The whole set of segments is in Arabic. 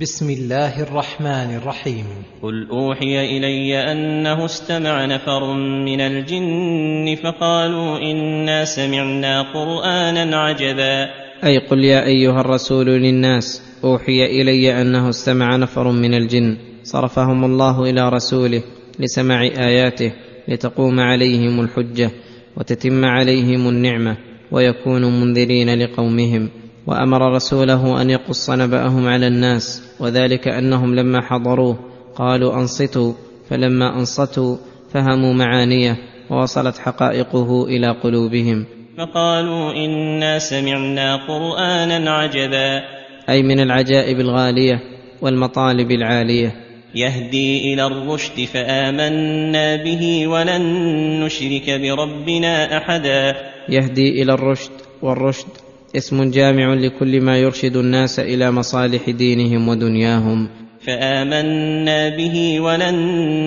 بسم الله الرحمن الرحيم. قل أوحي إلي أنه استمع نفر من الجن فقالوا إنا سمعنا قرآنا عجبا. أي قل يا أيها الرسول للناس أوحي إلي أنه استمع نفر من الجن. صرفهم الله إلى رسوله لسماع آياته لتقوم عليهم الحجة وتتم عليهم النعمة ويكونوا منذرين لقومهم. وأمر رسوله أن يقص نبأهم على الناس وذلك أنهم لما حضروه قالوا أنصتوا فلما أنصتوا فهموا معانيه ووصلت حقائقه إلى قلوبهم. فقالوا إنا سمعنا قرآنا عجبا. أي من العجائب الغالية والمطالب العالية. يهدي إلى الرشد فآمنا به ولن نشرك بربنا أحدا. يهدي إلى الرشد والرشد اسم جامع لكل ما يرشد الناس إلى مصالح دينهم ودنياهم. فآمنا به ولن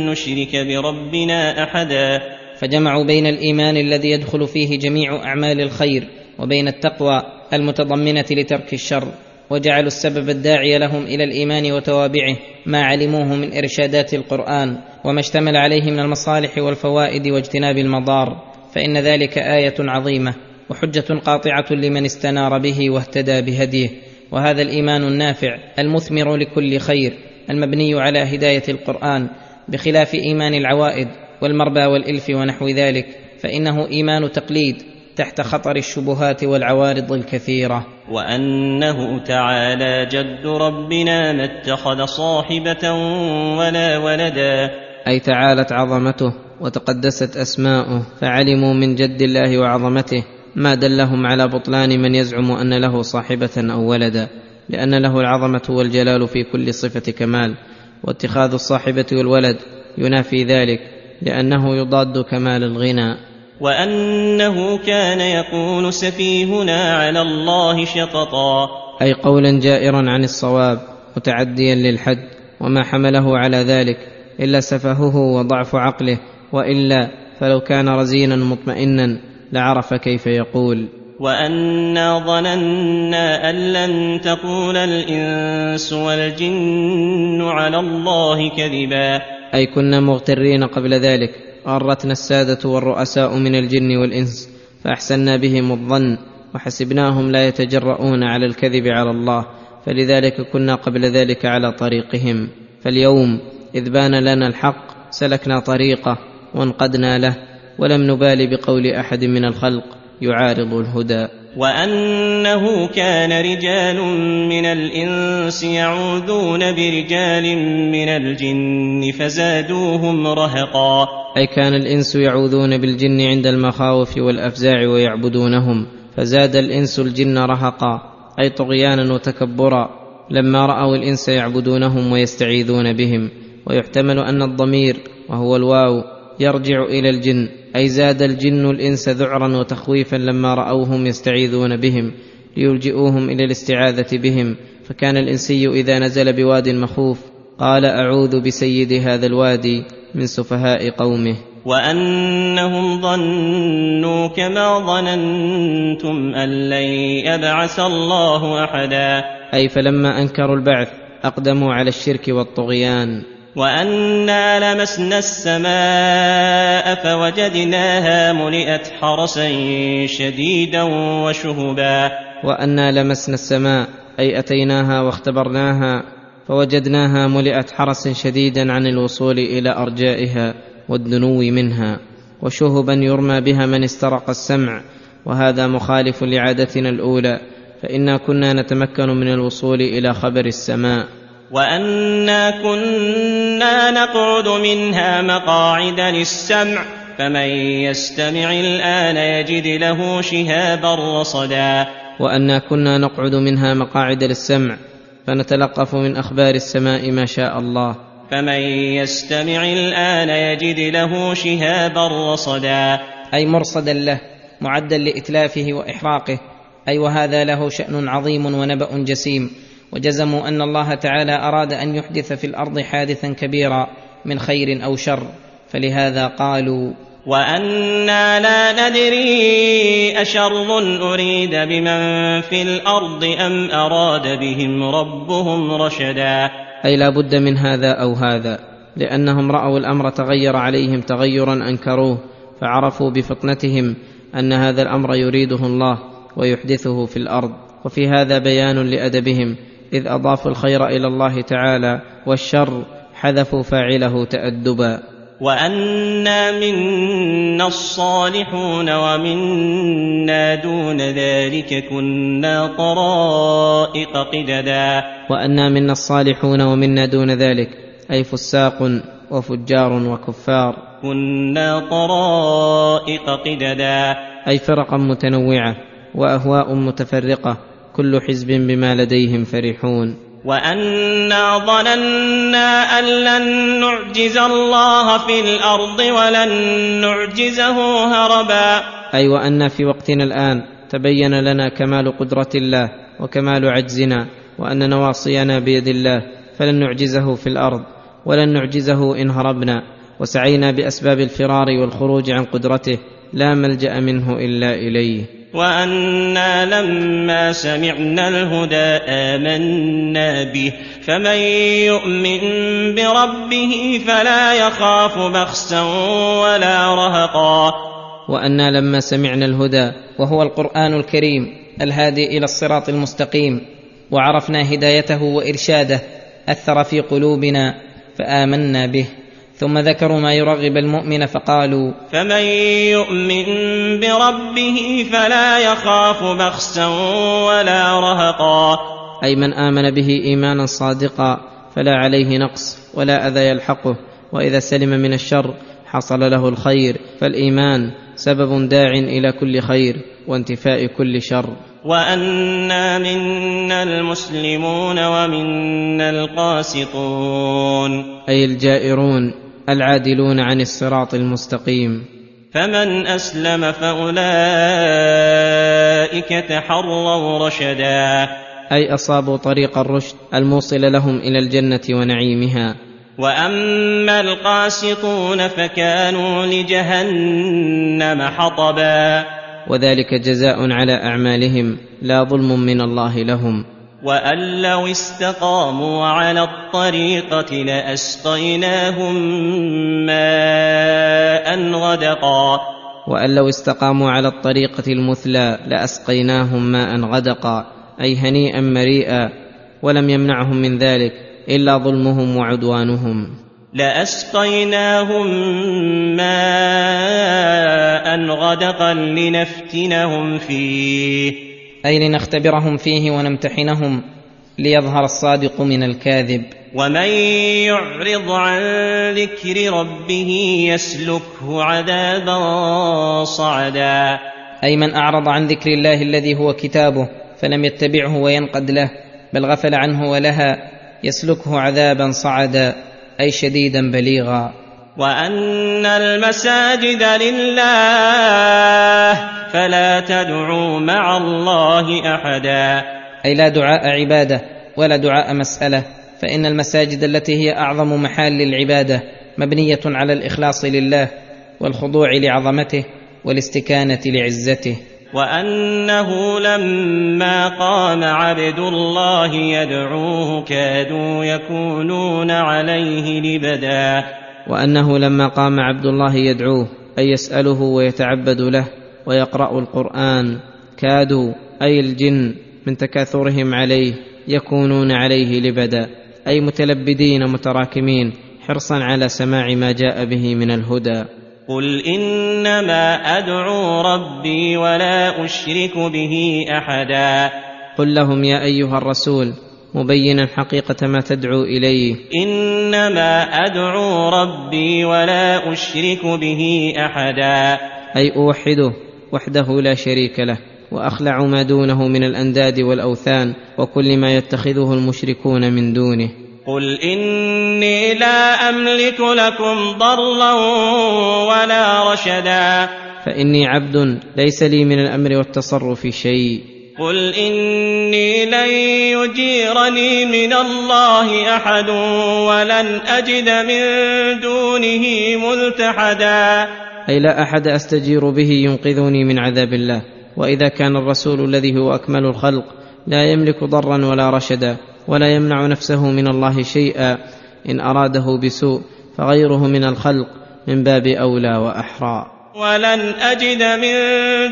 نشرك بربنا أحدا. فجمعوا بين الإيمان الذي يدخل فيه جميع أعمال الخير وبين التقوى المتضمنة لترك الشر وجعلوا السبب الداعي لهم إلى الإيمان وتوابعه ما علموه من إرشادات القرآن وما اشتمل عليه من المصالح والفوائد واجتناب المضار. فإن ذلك آية عظيمة. وحجة قاطعة لمن استنار به واهتدى بهديه. وهذا الإيمان النافع المثمر لكل خير المبني على هداية القرآن بخلاف إيمان العوائد والمربى والإلف ونحو ذلك. فإنه إيمان تقليد تحت خطر الشبهات والعوارض الكثيرة. وأنه تعالى جد ربنا ما اتخذ صاحبة ولا ولدا. أي تعالت عظمته وتقدست أسماؤه فعلموا من جد الله وعظمته. ما دلهم على بطلان من يزعم أن له صاحبة أو ولدا لأن له العظمة والجلال في كل صفة كمال واتخاذ الصاحبة والولد ينافي ذلك لأنه يضاد كمال الغنى. وأنه كان يقول سفيهنا على الله شططا أي قولا جائرا عن الصواب متعديا للحد وما حمله على ذلك إلا سفهه وضعف عقله وإلا فلو كان رزينا مطمئنا. لعرف كيف يقول. وأنا ظننا أن لن تقول الإنس والجن على الله كذبا. أي كنا مغترين قبل ذلك غرتنا السادة والرؤساء من الجن والإنس فاحسنا بهم الظن وحسبناهم لا يتجرؤون على الكذب على الله فلذلك كنا قبل ذلك على طريقهم. فاليوم إذ بان لنا الحق سلكنا طريقه وانقدنا له. ولم نبال بقول أحد من الخلق يعارض الهدى. وأنه كان رجال من الإنس يعوذون برجال من الجن فزادوهم رهقا. أي كان الإنس يعوذون بالجن عند المخاوف والأفزاع ويعبدونهم فزاد الإنس الجن رهقا أي طغيانا وتكبرا لما رأوا الإنس يعبدونهم ويستعيذون بهم. ويحتمل أن الضمير وهو الواو يرجع إلى الجن أي زاد الجن الإنس ذعرا وتخويفا لما رأوهم يستعيذون بهم ليلجئوهم إلى الاستعاذة بهم. فكان الإنسي إذا نزل بواد مخوف قال أعوذ بسيد هذا الوادي من سفهاء قومه. وأنهم ظنوا كما ظننتم أن لن يبعث الله احدا. أي فلما أنكروا البعث أقدموا على الشرك والطغيان. وانا لمسنا السماء فوجدناها ملئت حرسا شديدا وشهبا. وانا لمسنا السماء أي أتيناها واختبرناها فوجدناها ملئت حرسا شديدا عن الوصول إلى أرجائها والدنو منها وشهبا يرمى بها من استرق السمع وهذا مخالف لعادتنا الأولى فإنا كنا نتمكن من الوصول إلى خبر السماء. وانا كنا نقعد منها مقاعد للسمع فمن يستمع الان يجد له شهابا رصدا وانا كنا نقعد منها مقاعد للسمع فنتلقف من أخبار السماء ما شاء الله فمن يستمع الان يجد له شهابا رصدا أي مرصدا له معدا لاتلافه واحراقه أي وهذا له شان عظيم ونبا جسيم وجزموا أن الله تعالى أراد أن يحدث في الأرض حادثا كبيرا من خير أو شر فلهذا قالوا وأنا لا ندري أشر أريد بمن في الأرض أم أراد بهم ربهم رشدا. أي لا بد من هذا أو هذا لأنهم رأوا الأمر تغير عليهم تغيرا أنكروه فعرفوا بفطنتهم أن هذا الأمر يريده الله ويحدثه في الأرض وفي هذا بيان لأدبهم. إذ أضافوا الخير إلى الله تعالى والشر حذفوا فاعله تأدبا. وأنا منا الصالحون ومنا دون ذلك كنا طرائق قددا. وأنا منا الصالحون ومنا دون ذلك أي فساق وفجار وكفار. كنا طرائق قددا. أي فرقا متنوعة وأهواء متفرقة كل حزب بما لديهم فرحون. وأنا ظننا أن لن نعجز الله في الأرض ولن نعجزه هربا. أي وأن في وقتنا الآن تبين لنا كمال قدرة الله وكمال عجزنا وأن نواصينا بيد الله فلن نعجزه في الأرض ولن نعجزه إن هربنا. وسعينا بأسباب الفرار والخروج عن قدرته لا ملجأ منه إلا إليه. وأنا لما سمعنا الهدى امنا به فمن يؤمن بربه فلا يخاف بخسا ولا رهقا وأنا لما سمعنا الهدى وهو القران الكريم الهادي إلى الصراط المستقيم وعرفنا هدايته وارشاده اثر في قلوبنا فامنا به ثم ذكروا ما يرغب المؤمن فقالوا فمن يؤمن بربه فلا يخاف بخسا ولا رهقا. أي من آمن به إيمانا صادقا فلا عليه نقص ولا أذى يلحقه وإذا سلم من الشر حصل له الخير فالإيمان سبب داع إلى كل خير وانتفاء كل شر. وأنا منا المسلمون ومنا القاسطون. أي الجائرون العادلون عن الصراط المستقيم. فمن أسلم فأولئك تحروا رشدا. أي أصابوا طريق الرشد الموصل لهم إلى الجنة ونعيمها. وأما القاسطون فكانوا لجهنم حطبا. وذلك جزاء على أعمالهم لا ظلم من الله لهم. وأن لو استقاموا على الطريقة لأسقيناهم ماء غدقا. وأن لو استقاموا على الطريقة المثلى لأسقيناهم ماء غدقا أي هنيئا مريئا ولم يمنعهم من ذلك إلا ظلمهم وعدوانهم. لأسقيناهم ماء غدقا لنفتنهم فيه. أي لنختبرهم فيه ونمتحنهم ليظهر الصادق من الكاذب. ومن يعرض عن ذكر ربه يسلكه عذابا صعدا. أي من أعرض عن ذكر الله الذي هو كتابه فلم يتبعه وينقد له بل غفل عنه ولها يسلكه عذابا صعدا أي شديدا بليغا. وأن المساجد لله فلا تدعوا مع الله أحدا. أي لا دعاء عبادة ولا دعاء مسألة فإن المساجد التي هي أعظم محال العباده مبنية على الإخلاص لله والخضوع لعظمته والاستكانة لعزته. وأنه لما قام عبد الله يدعوه كادوا يكونون عليه لبدا. وأنه لما قام عبد الله يدعوه أي يسأله ويتعبد له ويقرأ القرآن كادوا أي الجن من تكاثرهم عليه يكونون عليه لبدا أي متلبدين متراكمين حرصا على سماع ما جاء به من الهدى. قل انما ادعو ربي ولا اشرك به احدا. قل لهم يا ايها الرسول مبينا حقيقه ما تدعو إليه. إنما أدعو ربي ولا أشرك به أحدا. أي اوحده وحده لا شريك له وأخلع ما دونه من الأنداد والأوثان وكل ما يتخذه المشركون من دونه. قل إني لا أملك لكم ضرا ولا رشدا. فإني عبد ليس لي من الأمر والتصرف شيء. قل اني لن يجيرني من الله احد ولن اجد من دونه ملتحدا. أي لا أحد أستجير به ينقذني من عذاب الله. وإذا كان الرسول الذي هو أكمل الخلق لا يملك ضرا ولا رشدا ولا يمنع نفسه من الله شيئا إن أراده بسوء فغيره من الخلق من باب أولى وأحرى. ولن أجد من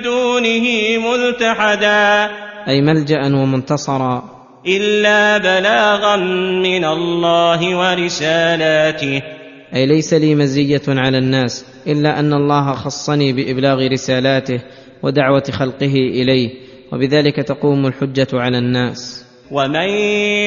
دونه ملتحدا أي ملجأ ومنتصرا. إلا بلاغا من الله ورسالاته. أي ليس لي مزية على الناس إلا أن الله خصني بإبلاغ رسالاته ودعوة خلقه إليه وبذلك تقوم الحجة على الناس. ومن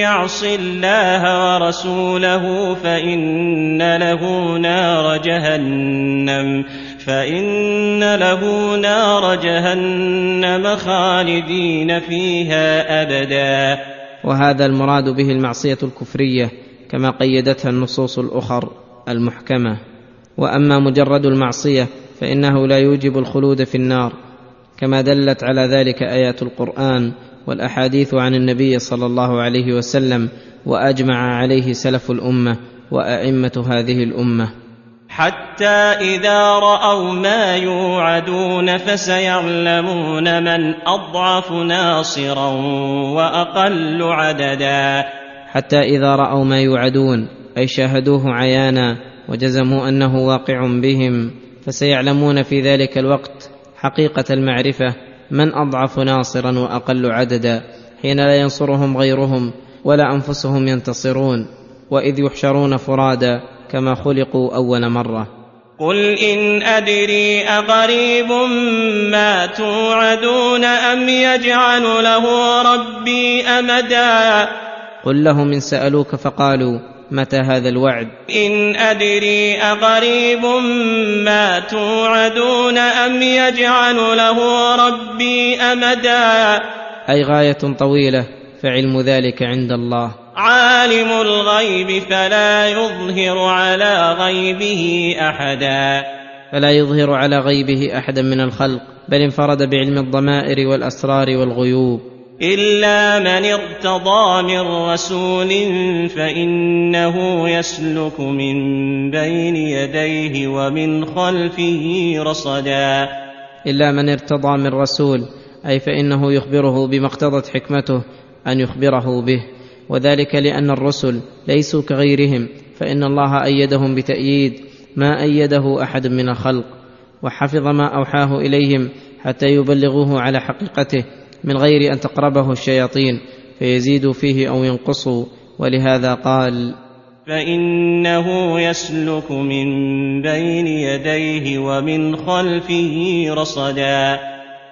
يعص الله ورسوله فإن له نار جهنم. فإن له نار جهنم خالدين فيها أبدا. وهذا المراد به المعصية الكفرية كما قيدتها النصوص الأخر المحكمة. وأما مجرد المعصية فإنه لا يوجب الخلود في النار كما دلت على ذلك آيات القرآن والأحاديث عن النبي صلى الله عليه وسلم وأجمع عليه سلف الأمة وأئمة هذه الأمة. حتى إذا رأوا ما يوعدون فسيعلمون من أضعف ناصرا وأقل عددا. حتى إذا رأوا ما يوعدون أي شاهدوه عيانا وجزموا أنه واقع بهم فسيعلمون في ذلك الوقت حقيقة المعرفة من أضعف ناصرا وأقل عددا حين لا ينصرهم غيرهم ولا أنفسهم ينتصرون وإذ يحشرون فرادى كما خلقوا أول مرة. قل إن أدري أقريب ما توعدون أم يجعل له ربي أمدا. قل لهم إن سألوك فقالوا متى هذا الوعد؟ إن أدري أقريب ما توعدون أم يجعل له ربي أمدا. أي غاية طويلة. فعلم ذلك عند الله. عالم الغيب فلا يظهر على غيبه أحدا. فلا يظهر على غيبه أحدا من الخلق بل انفرد بعلم الضمائر والأسرار والغيوب. إلا من ارتضى من رسول فإنه يسلك من بين يديه ومن خلفه رصدا. إلا من ارتضى من رسول أي فإنه يخبره بما اقتضت حكمته أن يخبره به وذلك لأن الرسل ليسوا كغيرهم فإن الله أيدهم بتأييد ما أيده أحد من الخلق وحفظ ما أوحاه إليهم حتى يبلغوه على حقيقته من غير أن تقربه الشياطين فيزيدوا فيه أو ينقصوا ولهذا قال فإنه يسلك من بين يديه ومن خلفه رصدا.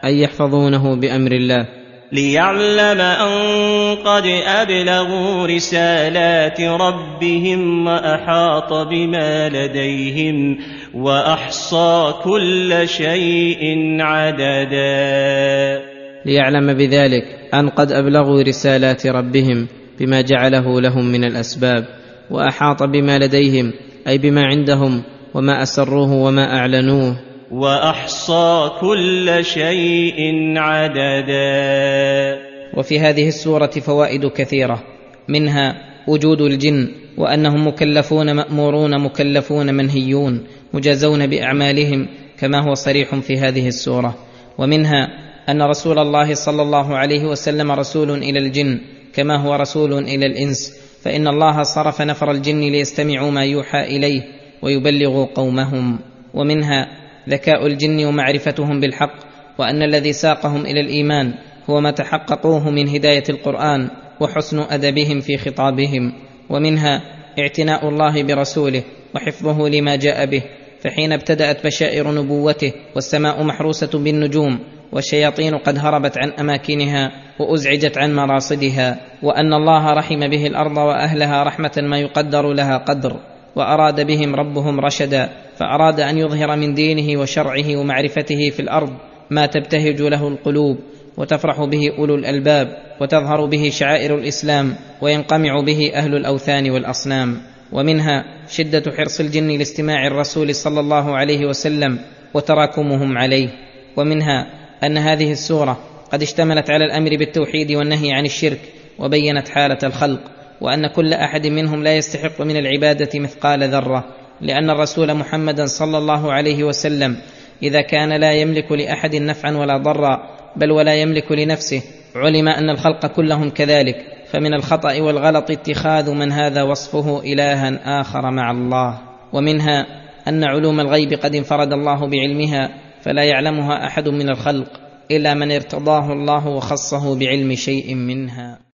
أي يحفظونه بأمر الله. ليعلم أن قد أبلغوا رسالات ربهم وأحاط بما لديهم وأحصى كل شيء عددا. ليعلم بذلك أن قد أبلغوا رسالات ربهم بما جعله لهم من الأسباب وأحاط بما لديهم أي بما عندهم وما أسروه وما أعلنوه. وأحصى كل شيء عددا. وفي هذه السورة فوائد كثيرة منها وجود الجن وأنهم مكلفون مأمورون مكلفون منهيون مجازون بأعمالهم كما هو صريح في هذه السورة. ومنها أن رسول الله صلى الله عليه وسلم رسول إلى الجن كما هو رسول إلى الإنس. فإن الله صرف نفر الجن ليستمعوا ما يوحى إليه ويبلغوا قومهم. ومنها ذكاء الجن ومعرفتهم بالحق وأن الذي ساقهم إلى الإيمان هو ما تحققوه من هداية القرآن وحسن أدبهم في خطابهم. ومنها اعتناء الله برسوله وحفظه لما جاء به فحين ابتدأت بشائر نبوته والسماء محروسة بالنجوم والشياطين قد هربت عن أماكنها وأزعجت عن مراصدها وأن الله رحم به الأرض وأهلها رحمة ما يقدر لها قدر وأراد بهم ربهم رشدا فأراد أن يظهر من دينه وشرعه ومعرفته في الأرض ما تبتهج له القلوب وتفرح به أولو الألباب وتظهر به شعائر الإسلام وينقمع به أهل الأوثان والأصنام. ومنها شدة حرص الجن لاستماع الرسول صلى الله عليه وسلم وتراكمهم عليه. ومنها أن هذه السورة قد اشتملت على الأمر بالتوحيد والنهي عن الشرك وبينت حالة الخلق وأن كل أحد منهم لا يستحق من العبادة مثقال ذرة. لأن الرسول محمدا صلى الله عليه وسلم إذا كان لا يملك لأحد نفعا ولا ضرا بل ولا يملك لنفسه علم أن الخلق كلهم كذلك فمن الخطأ والغلط اتخاذ من هذا وصفه الها آخر مع الله. ومنها أن علوم الغيب قد انفرد الله بعلمها فلا يعلمها أحد من الخلق إلا من ارتضاه الله وخصه بعلم شيء منها.